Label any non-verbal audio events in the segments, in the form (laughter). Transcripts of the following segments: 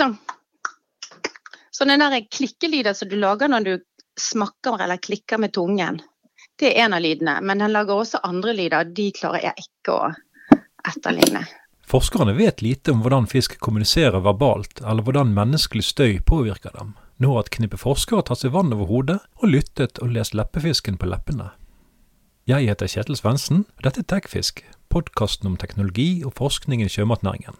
sånn den der klikkelyder som du lager når du smakker eller klikker med tungen. Det er en av lydene. Men den lager også andre lyder. De klarer jeg ikke å etterligne. Forskerne vet lite om hvordan fisk kommuniserer verbalt, eller hvordan menneskelig støy påvirker dem. Nå har et knippe forskere tatt seg vann over hodet og lyttet og lest leppefisken på leppene. Jeg heter Kjetil Svendsen, og dette er Tekfisk, podkasten om teknologi og forskning i sjømatnæringen.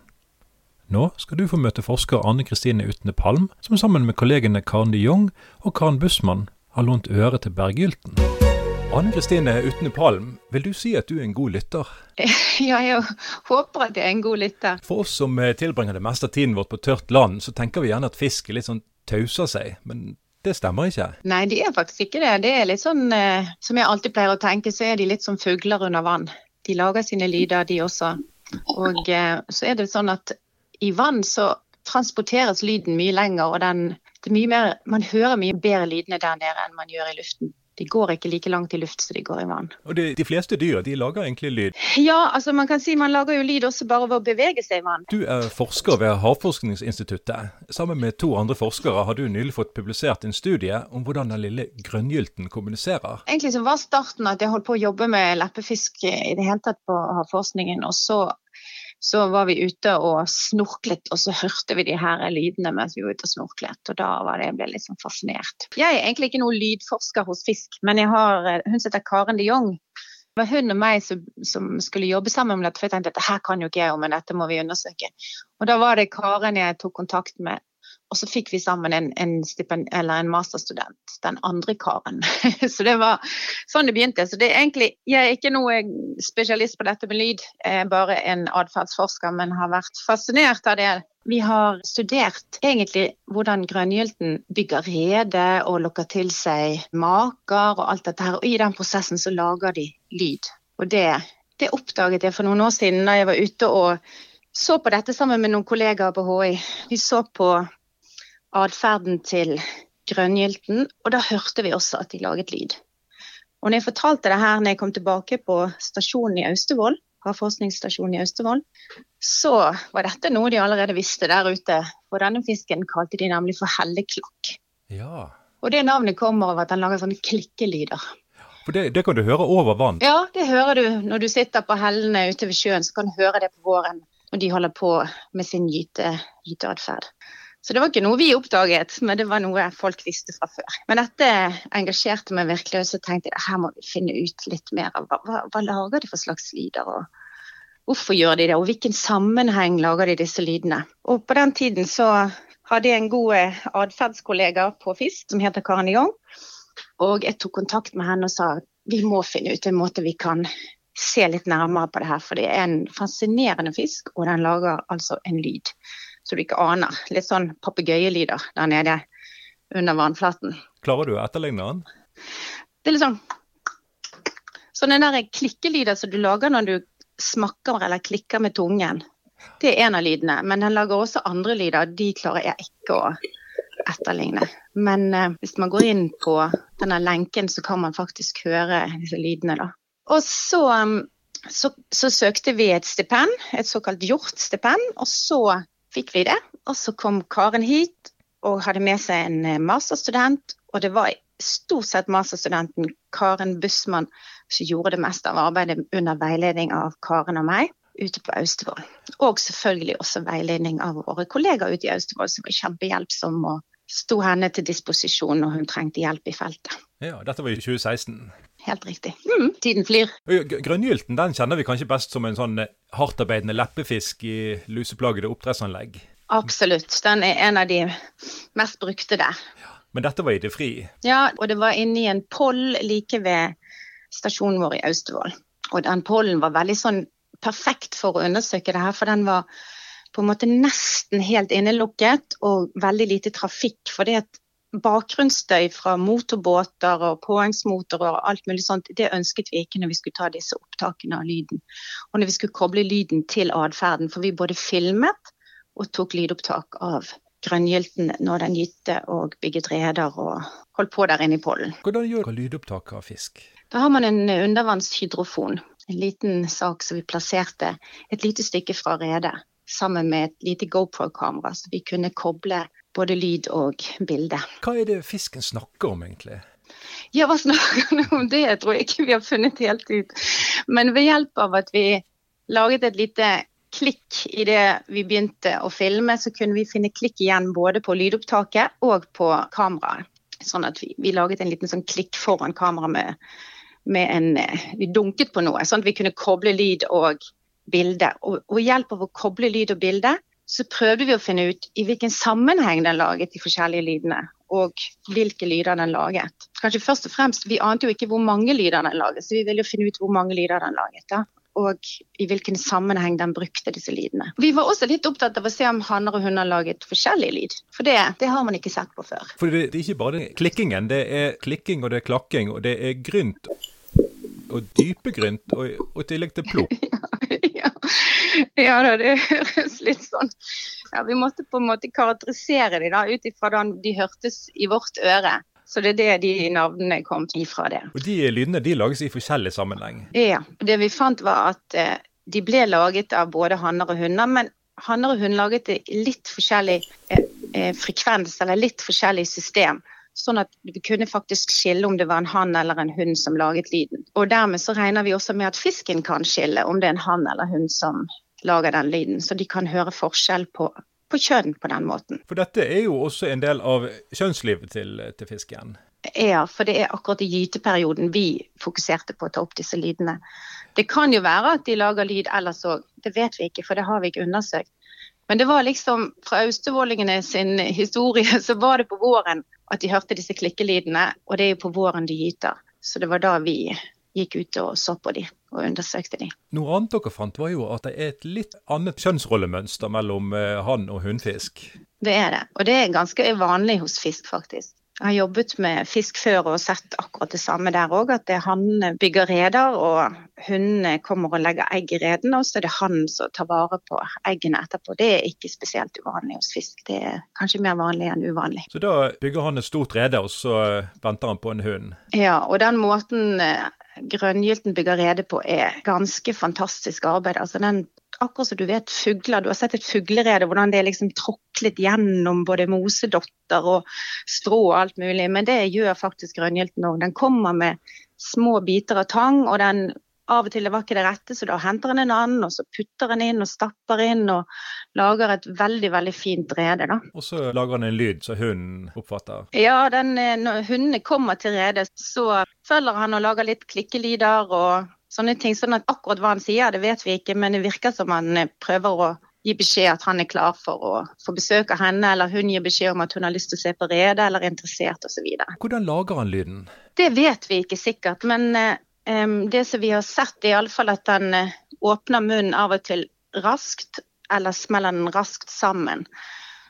Nå skal du få møte forsker Anne Kristine Utne Palm, som sammen med kollegene Karen de Jong og Karen Bussmann har lånt øre til Berggylten. Anne Kristine Utne Palm, vil du si at du er en god lytter? (laughs) Ja, jeg håper at jeg er en god lytter. For oss som eh, tilbringer det meste av tiden vårt på tørt land, så tenker vi gjerne at fisk er litt sånn tauser seg. Men det stemmer ikke? Nei, de er faktisk ikke det. Det er litt sånn, eh, Som jeg alltid pleier å tenke, så er de litt som fugler under vann. De lager sine lyder, de også. Og eh, så er det sånn at i vann så transporteres lyden mye lenger, og den, mer, man hører mye bedre lydene der nede enn man gjør i luften. De går ikke like langt i luft som de går i vann. Og de, de fleste dyr de lager egentlig lyd? Ja, altså man kan si man lager jo lyd også bare ved å bevege seg i vann. Du er forsker ved Havforskningsinstituttet. Sammen med to andre forskere har du nylig fått publisert en studie om hvordan den lille grønngylten kommuniserer. Egentlig så var starten at jeg holdt på å jobbe med leppefisk i det hele tatt på havforskningen. Og så så var vi ute og snorklet, og så hørte vi de her lydene mens vi var ute og snorklet. Og da var det, jeg ble litt sånn fascinert. Jeg er egentlig ikke noen lydforsker hos fisk, men jeg har, eh, hun som heter Karen de Jong. Det var hun og meg som, som, skulle jobbe sammen med dette, for jeg tenkte at dette kan jo ikke jeg om, men dette må vi undersøke. Og da var det Karen jeg tok kontakt med og så fikk vi sammen en, en, stipend, en masterstudent, den andre karen. (laughs) så det var sånn det begynte. Så det er egentlig, jeg er ikke noe spesialist på dette med lyd, jeg er bare en atferdsforsker, men har vært fascinert av det. Vi har studert egentlig hvordan grønngylten bygger rede og lokker til seg maker og alt dette her. Og i den prosessen så lager de lyd. Og det, det oppdaget jeg for noen år siden da jeg var ute og så på dette sammen med noen kollegaer på HI. Vi så på atferden til grønngylten, og da hørte vi også at de laget lyd. Og når jeg fortalte det her når jeg kom tilbake på stasjonen i Austevoll, havforskningsstasjonen i Austevoll, så var dette noe de allerede visste der ute. For denne fisken kalte de nemlig for helleklakk. Ja. Og det navnet kommer av at den lager sånne klikkelyder. For det, det, kan du høre over vann? Ja, det hører du når du sitter på hellene ute ved sjøen. Så kan du høre det på våren når de holder på med sin gyte, gyteatferd. Så det var ikke noe vi oppdaget, men det var noe folk visste fra før. Men dette engasjerte meg virkelig, og så tenkte jeg her må vi finne ut litt mer av hva, hva, lager de for slags lyder. og Hvorfor gjør de det, og hvilken sammenheng lager de disse lydene? Og På den tiden så hadde jeg en god atferdskollega på Fisk som heter Karen Young. Og jeg tok kontakt med henne og sa vi må finne ut en måte vi kan se litt nærmere på det her. For det er en fascinerende fisk, og den lager altså en lyd så du ikke aner. Litt sånn papegøyelyder der nede under vannflaten. Klarer du å etterligne den? Det er litt sånn Sånne der klikkelyder som du lager når du smakker eller klikker med tungen. Det er en av lydene. Men den lager også andre lyder. De klarer jeg ikke å etterligne. Men eh, hvis man går inn på denne lenken, så kan man faktisk høre disse lydene, da. Og så, um, så, så søkte vi et stipend, et såkalt hjortstipend. Og så fikk vi det. Og så kom Karen hit og hadde med seg en eh, masterstudent. Og det var stort sett masterstudenten Karen Bussmann som gjorde det meste av arbeidet under veiledning av Karen og meg ute på Austevoll. Og selvfølgelig også veiledning av våre kollegaer ute i Austevoll, som var kjempehjelpsomme og sto henne til disposisjon når hun trengte hjelp i feltet. Ja, Dette var i 2016? Helt riktig. Mm, tiden flyr. Grønngylten den kjenner vi kanskje best som en sånn eh, hardtarbeidende leppefisk i luseplagede oppdrettsanlegg? Absolutt. Den er en av de mest brukte der. Ja, men dette var i det fri? Ja, og det var inni en poll like ved stasjonen vår i Austevoll. Og den pollen var veldig sånn perfekt for å undersøke det her, for den var på en måte nesten helt innelukket og veldig lite trafikk. for det at bakgrunnsstøy fra motorbåter og påhengsmotorer og alt mulig sånt, det ønsket vi ikke når vi skulle ta disse opptakene av lyden. Og når vi skulle koble lyden til atferden, for vi både filmet og tok lydopptak av grønngylten når den gytte og bygget reder og holdt på der inne i pollen. Hvordan gjør man lydopptak av fisk? Da har man en undervannshydrofon. En liten sak som vi plasserte et lite stykke fra redet. Sammen med et lite GoPro-kamera, så vi kunne koble både lyd og bilde. Hva er det fisken snakker om, egentlig? Ja, hva snakker han om det? Jeg tror ikke vi har funnet helt ut. Men ved hjelp av at vi laget et lite klikk i det vi begynte å filme, så kunne vi finne klikk igjen både på lydopptaket og på kameraet. Sånn at vi, vi laget en liten sånn klikk foran kameraet med, med en Vi dunket på noe, sånn at vi kunne koble lyd og bilde. Og ved hjelp av å koble lyd og bilde, så prøvde vi å finne ut i hvilken sammenheng den laget de forskjellige lydene og hvilke lyder den laget. Kanskje først og fremst, Vi ante jo ikke hvor mange lyder den laget, så vi ville jo finne ut hvor mange lyder den laget. da. Og i hvilken sammenheng den brukte disse lydene. Vi var også litt opptatt av å se om hanner og hunder laget forskjellig lyd. For det, det har man ikke sett på før. For det, det er ikke bare klikkingen. Det er klikking og det er klakking og det er grynt og dypegrynt og, og i tillegg til plopp. (laughs) (laughs) ja, da, det høres litt sånn ja, Vi måtte på en måte karakterisere dem ut ifra da de hørtes i vårt øre. Så det er det de navnene kom ifra det. Og de lydene de lages i forskjellig sammenheng? Ja. Det vi fant var at eh, de ble laget av både hanner og hunder, men hanner og hund laget i litt forskjellig eh, eh, frekvens eller litt forskjellig system. Sånn at vi kunne faktisk skille om det var en hann eller en hund som laget lyden. Og dermed så regner vi også med at fisken kan skille om det er en hann eller hund som lager den lyden. Så de kan høre forskjell på på kjønn på den måten. For dette er jo også en del av kjønnslivet til, til fisken? Ja, for det er akkurat i gyteperioden vi fokuserte på å ta opp disse lydene. Det kan jo være at de lager lyd ellers òg, det vet vi ikke, for det har vi ikke undersøkt. Men det var liksom fra austevollingene sin historie, (laughs) så var det på våren at de hørte disse klikkelydene, og det er jo på våren de gyter. Så det var da vi gikk ut og så på de og undersøkte de. Noe annet dere fant var jo at det er et litt annet kjønnsrollemønster mellom han hann og hunnfisk. Det er det, og det er ganske vanlig hos fisk, faktisk. Jeg har jobbet med fisk før og sett akkurat det samme der òg. At det er han bygger reder, og hundene kommer og legger egg i redene. Og så er det han som tar vare på eggene etterpå. Det er ikke spesielt uvanlig hos fisk. Det er kanskje mer vanlig enn uvanlig. Så da bygger han et stort rede, og så venter han på en hund? Ja, og den måten eh, grønngylten bygger rede på er ganske fantastisk arbeid. Altså den akkurat som du vet fugler. Du har sett et fuglerede, hvordan det er liksom tråklet gjennom både mosedotter og strå og alt mulig. Men det gjør faktisk grønngylten òg. Den kommer med små biter av tang, og den av og til var ikke det rette, så da henter den en annen, og så putter den inn og stapper inn og lager et veldig veldig fint rede. da. Og så lager han en lyd som hunden oppfatter? Ja, den, når hundene kommer til redet, så følger han og lager litt klikkelyder og sånne ting. Sånn at akkurat hva han sier, det vet vi ikke, men det virker som han eh, prøver å gi beskjed at han er klar for å få besøk av henne, eller hun gir beskjed om at hun har lyst til å se på redet eller er interessert osv. Hvordan lager han lyden? Det vet vi ikke sikkert, men um, det som vi har sett, er iallfall at han uh, åpner munnen av og til raskt, eller smeller den raskt sammen.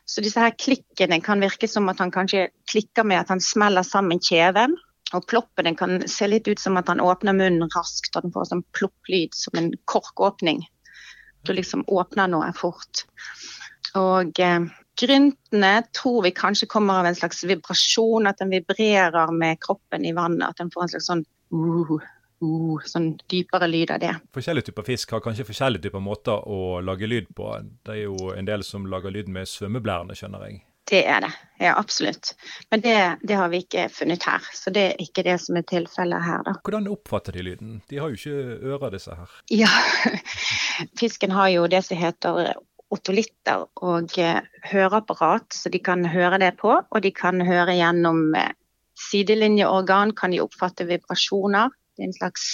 Så disse her klikkene kan virke som at han kanskje klikker med at han smeller sammen kjeven. Og ploppen kan se litt ut som at han åpner munnen raskt, og den får sånn plopplyd som en korkåpning. Du liksom åpner noe fort. Og eh, gryntene tror vi kanskje kommer av en slags vibrasjon, at den vibrerer med kroppen i vannet. At den får en slags sånn uh, uh, sånn dypere lyd av det. Forskjellige typer fisk har kanskje forskjellige typer måter å lage lyd på. Det er jo en del som lager lyd med svømmeblærene, skjønner jeg. Det er det, ja absolutt. Men det, det, har vi ikke funnet her. Så det er ikke det som er tilfellet her, da. Hvordan oppfatter de lyden? De har jo ikke ører, disse her. Ja, (laughs) fisken har jo det som heter otolitter og eh, høreapparat, så de kan høre det på. Og de kan høre gjennom eh, sidelinjeorgan, kan de oppfatte vibrasjoner. Det er en slags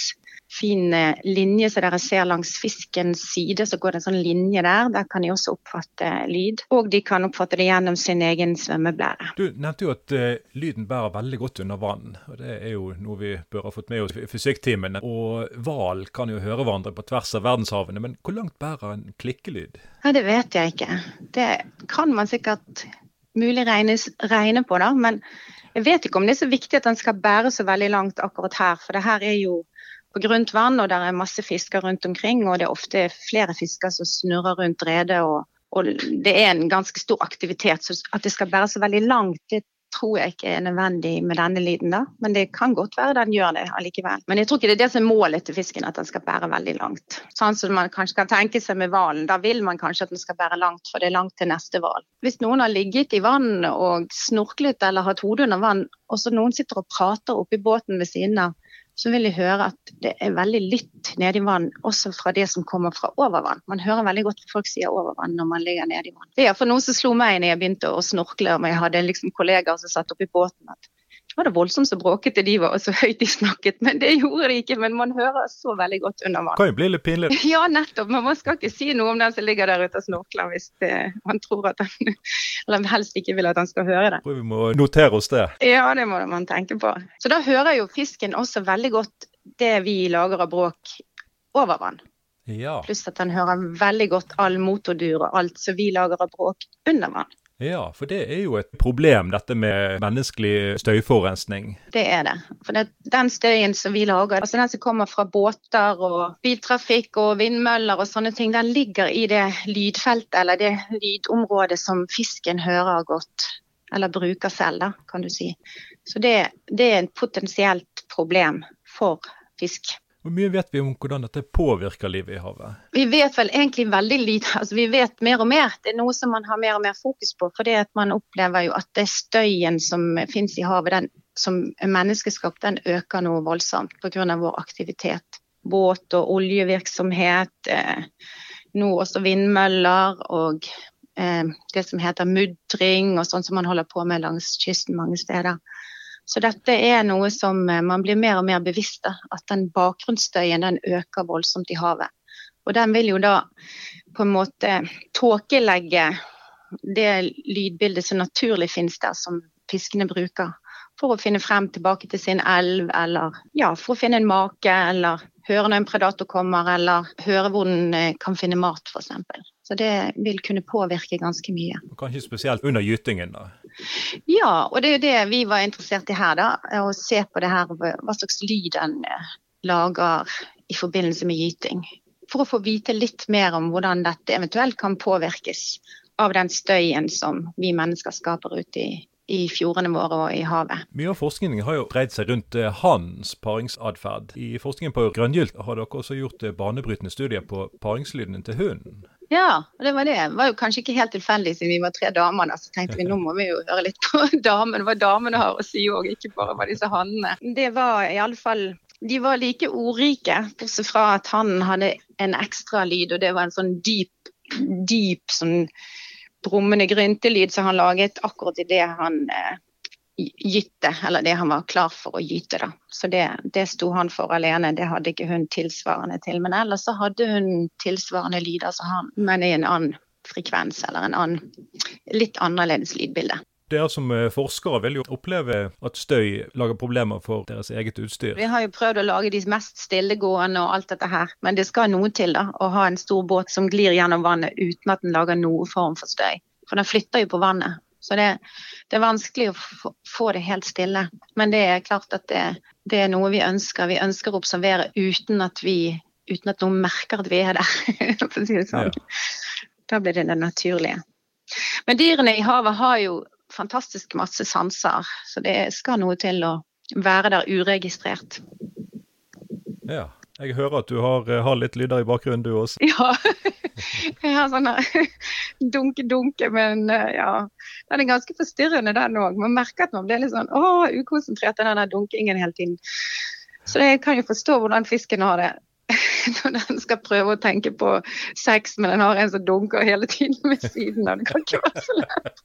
fin eh, linje så dere ser langs fiskens side, så går det en sånn linje der. Der kan de også oppfatte lyd. Og de kan oppfatte det gjennom sin egen svømmeblære. Du nevnte jo at uh, lyden bærer veldig godt under vann. og Det er jo noe vi bør ha fått med oss i fysikktimene. Og hval kan jo høre hverandre på tvers av verdenshavene, men hvor langt bærer en klikkelyd? Ja, Det vet jeg ikke. Det kan man sikkert mulig regnes, regne på, da. Men jeg vet ikke om det er så viktig at den skal bære så veldig langt akkurat her. For det her er jo på grunt vann, og det er masse fisker rundt omkring. Og det er ofte flere fisker som snurrer rundt redet. Og, og, det er en ganske stor aktivitet. Så at det skal bære så veldig langt, det tror jeg ikke er nødvendig med denne lyden, da. Men det kan godt være den gjør det allikevel. Men jeg tror ikke det er det som er målet til fisken, at den skal bære veldig langt. Sånn som man kanskje kan tenke seg med hvalen. Da vil man kanskje at den skal bære langt, for det er langt til neste hval. Hvis noen har ligget i vann og snorklet eller hatt hodet under vann, og så noen sitter og prater oppi båten ved siden av, så vil jeg høre at det er veldig lytt i vann, også fra det som kommer fra overvann. Man hører veldig godt folk sier overvann når man ligger nede i vann. Det er iallfall noe som slo meg når jeg begynte å snorkle og jeg hadde liksom kollegaer som satt oppi båten. at var det voldsomt så bråkete de var, og så høyt de snakket. Men det gjorde de ikke. Men man hører så veldig godt under vann. Kan jo bli litt pinlig. (laughs) Ja, nettopp. Men man skal ikke si noe om den som ligger der ute og snorkler hvis det, man tror at han (laughs) Eller helst ikke vil at han skal høre det. Vi må notere oss det. Ja, det må man tenke på. Så da hører jo fisken også veldig godt det vi lager av bråk over vann. Ja. Pluss at den hører veldig godt all motordur og alt som vi lager av bråk under vann. Ja, for det er jo et problem, dette med menneskelig støyforurensning. Det er det. For det, den støyen som vi lager, altså den som kommer fra båter og biltrafikk og vindmøller og sånne ting, den ligger i det lydfeltet eller det lydområdet som fisken hører godt. Eller bruker selv, da, kan du si. Så det, det er et potensielt problem for fisk. Hvor mye vet vi om hvordan dette påvirker livet i havet? Vi vet vel egentlig veldig lite. Altså, vi vet mer og mer. Det er noe som man har mer og mer fokus på. For man opplever jo at det støyen som finnes i havet, den som er menneskeskapt, den øker noe voldsomt pga. vår aktivitet. Båt- og oljevirksomhet, eh, nå også vindmøller og eh, det som heter mudring og sånn som man holder på med langs kysten mange steder. Så dette er noe som eh, man blir mer og mer bevisst av. At den bakgrunnsstøyen den øker voldsomt i havet. Og den vil jo da på en måte tåkelegge det lydbildet som naturlig finnes der, som fiskene bruker. For å finne frem tilbake til sin elv, eller ja, for å finne en make, eller høre når en predator kommer, eller høre hvor den eh, kan finne mat, f.eks. Så det vil kunne påvirke ganske mye. Kanskje spesielt under gytingen, da? Ja, og det er jo det vi var interessert i her. da, Å se på det her, hva slags lyd en eh, lager i forbindelse med gyting. For å få vite litt mer om hvordan dette eventuelt kan påvirkes av den støyen som vi mennesker skaper ute i, i fjordene våre og i havet. Mye av forskningen har jo dreid seg rundt hannens hans paringsatferd. I forskningen på grønngylt har dere også gjort eh, banebrytende studier på paringslyden til hunden. Ja, og det var det. Det var jo kanskje ikke helt tilfeldig siden vi var tre damer. Så tenkte vi nå må vi jo høre litt på (laughs) damene, hva damene har å si òg, ikke bare hva disse hannene. Det var i alle fall De var like ordrike, bortsett fra at han hadde en ekstra lyd, og det var en sånn dyp, dyp sånn brummende gryntelyd som han laget akkurat idet han eh, gytte, eller det han var klar for å gyte. da. Så det, det sto han for alene, det hadde ikke hun tilsvarende til. Men ellers så hadde hun tilsvarende lyder som han, men i en annen frekvens eller en annen, litt annerledes lydbilde. Dere som eh, forskere vil jo oppleve at støy lager problemer for deres eget utstyr. Vi har jo prøvd å lage de mest stillegående og alt dette her, men det skal noe til da, å ha en stor båt som glir gjennom vannet uten at den lager noen form for støy. For den flytter jo på vannet. Så det, det er vanskelig å få det helt stille. Men det er klart at det, det, er noe vi ønsker. Vi ønsker å observere uten at, vi, uten at noen merker at vi er der, (laughs) for å si det sånn. Ja. Da blir det det naturlige. Men dyrene i havet har jo fantastisk masse sanser, så det skal noe til å være der uregistrert. Ja. Jeg hører at du har, eh, har litt lyder i bakgrunnen du også. Ja. (laughs) (laughs) Jeg har sånn (laughs) dunke-dunke, men eh, ja. Den er ganske forstyrrende, den òg. Man merker at man blir litt sånn å, ukonsentrert av den dunkingen hele tiden. Så jeg kan jo forstå hvordan fisken har det (laughs) når den skal prøve å tenke på sex, men den har en som dunker hele tiden ved siden av. Det kan ikke være så lett.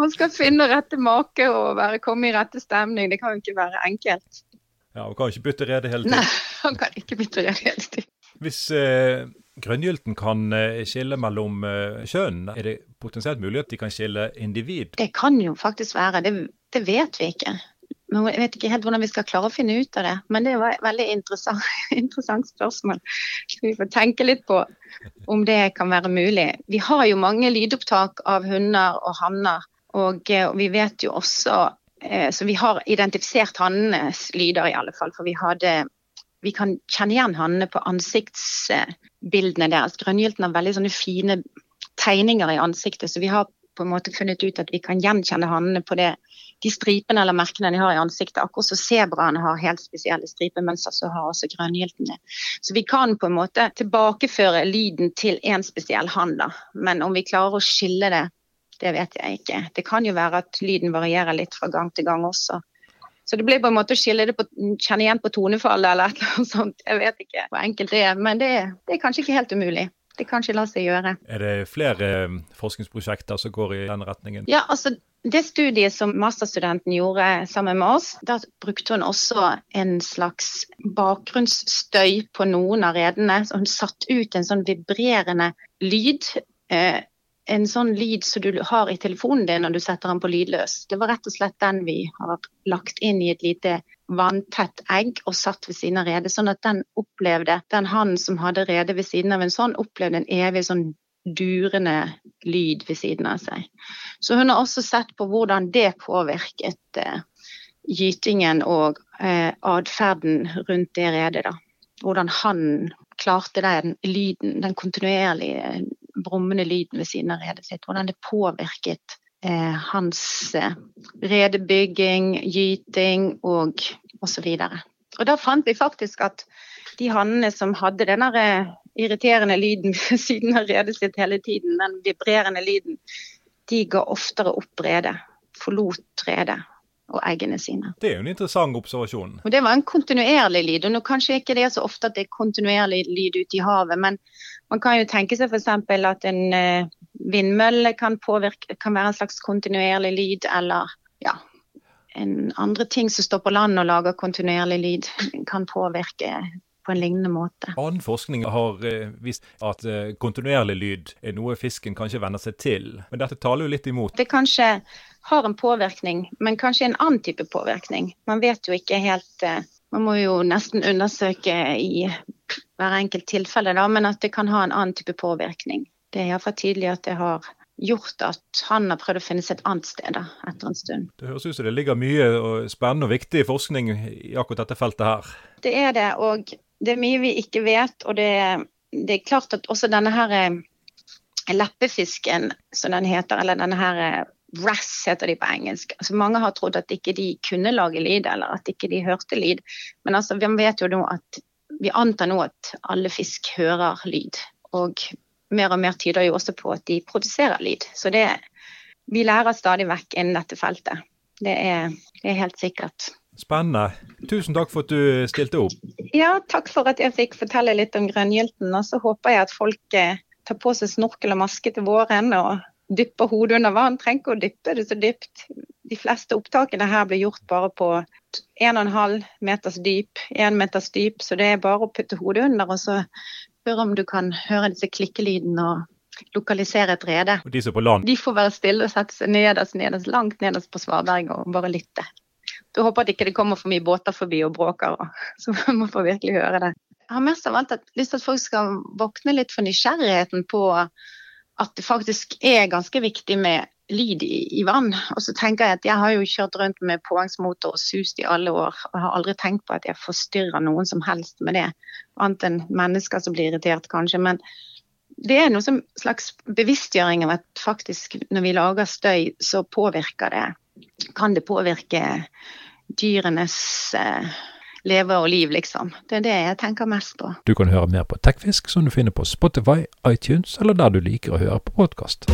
Man skal finne rette make og være, komme i rette stemning. Det kan jo ikke være enkelt. Ja, Han kan ikke bytte rede hele tiden. Nei, han kan ikke bytte rede hele tiden. Hvis eh, grønngylten kan eh, skille mellom eh, kjønn, er det potensielt mulig at de kan skille individ? Det kan jo faktisk være, det, det vet vi ikke. Men jeg vet ikke helt hvordan vi skal klare å finne ut av det. Men det var et veldig interessant, (laughs) interessant spørsmål. Vi får tenke litt på om det kan være mulig. Vi har jo mange lydopptak av hunder og hanner. Og, eh, vi vet jo også Så vi har identifisert hannenes lyder, i alle fall. For vi hadde vi kan kjenne igjen hannene på ansiktsbildene deres. Grønngylten har veldig sånne fine tegninger i ansiktet, så vi har på en måte funnet ut at vi kan gjenkjenne hannene på det, de stripene eller merkene de har i ansiktet. Akkurat som sebraene har helt spesielle stripemønster, så har også grønngyltene. Så vi kan på en måte tilbakeføre lyden til en spesiell hann. Men om vi klarer å skille det, det vet jeg ikke. Det kan jo være at lyden varierer litt fra gang til gang også. Så det blir på en måte å skille det på, kjenne igjen på tonefallet eller et eller annet sånt. Jeg vet ikke hvor enkelt det er, men det, det er kanskje ikke helt umulig. Det kan ikke la seg gjøre. Er det flere eh, forskningsprosjekter som går i den retningen? Ja, altså det studiet som masterstudenten gjorde sammen med oss, da brukte hun også en slags bakgrunnsstøy på noen av redene. Så hun satte ut en sånn vibrerende lyd. Eh, en sånn lyd som du har i telefonen din når du setter den på lydløs. Det var rett og slett den vi har lagt inn i et lite vanntett egg og satt ved siden av redet, sånn at den opplevde, den hannen som hadde redet ved siden av en sånn, opplevde en evig sånn durende lyd ved siden av seg. Så hun har også sett på hvordan det påvirket eh, gytingen og eh, atferden rundt det redet. da. Hvordan han klarte den lyden, den kontinuerlige brummende lyden ved siden av redet sitt. Hvordan det påvirket eh, hans eh, redebygging, gyting og osv. Og, og da fant vi faktisk at de hannene som hadde denne eh, irriterende lyden (laughs) ved siden av redet sitt hele tiden, den vibrerende lyden, de ga oftere opp redet. Forlot redet og eggene sine. Det er jo en interessant observasjon. Og Det var en kontinuerlig lyd. og nå Kanskje ikke det er så ofte at det er kontinuerlig lyd ute i havet, men man kan jo tenke seg f.eks. at en uh, vindmølle kan, påvirke, kan være en slags kontinuerlig lyd, eller ja, en andre ting som står på land og lager kontinuerlig lyd, kan påvirke på en lignende måte. Annen forskning har uh, vist at uh, kontinuerlig lyd er noe fisken kanskje venner seg til, men dette taler jo litt imot. Det kanskje har en påvirkning, men kanskje en annen type påvirkning. Man vet jo ikke helt Man må jo nesten undersøke i hver enkelt tilfelle, da, men at det kan ha en annen type påvirkning. Det er iallfall tydelig at det har gjort at han har prøvd å finne seg et annet sted da, etter en stund. Det høres ut som det ligger mye spennende og viktig forskning i akkurat dette feltet her. Det er det, og det er mye vi ikke vet. Og det, det er klart at også denne her eh, leppefisken, som den heter, eller denne her eh, RAS heter de på engelsk. Altså, mange har trodd at ikke de kunne lage lyd, eller at ikke de hørte lyd. Men altså, vi vet jo nå at vi antar nå at alle fisk hører lyd. Og mer og mer tyder jo også på at de produserer lyd. Så det, vi lærer stadig vekk innen dette feltet. Det er, det er helt sikkert. Spennende. Tusen takk for at du stilte opp. Ja, takk for at jeg fikk fortelle litt om grønngylten. Og så håper jeg at folk eh, tar på seg snorkel og maske til våren og dypper hodet under vann. Trenger ikke å dyppe det så dypt. De fleste opptakene her blir gjort bare på 1,5 meters dyp, 1 meters dyp, så det er bare å putte hodet under og så høre om du kan høre disse klikkelydene og lokalisere et rede. Og de som er på land? De får være stille og sette seg nederst, nederst, langt nederst på svaberget og bare lytte. Du håper at ikke det kommer for mye båter forbi og bråker, (laughs) så man får virkelig høre det. Jeg har mest av alt lyst til at folk skal våkne litt for nysgjerrigheten på at det faktisk er ganske viktig med lyd i, i, vann. Og så tenker jeg at jeg har jo kjørt rundt med påhengsmotor og sust i alle år, og har aldri tenkt på at jeg forstyrrer noen som helst med det. Annet enn mennesker som blir irritert, kanskje. Men det er noe slags bevisstgjøring av at faktisk når vi lager støy, så påvirker det Kan det påvirke dyrenes eh, leve og liv, liksom. Det er det jeg tenker mest på. Du kan høre mer på Tekfisk, som du finner på Spotify, iTunes eller der du liker å høre på podkast.